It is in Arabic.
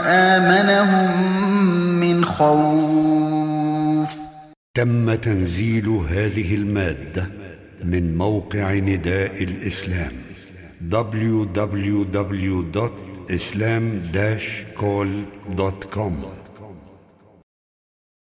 وآمنهم من خوف. تم تنزيل هذه المادة من موقع نداء الإسلام www.islam-call.com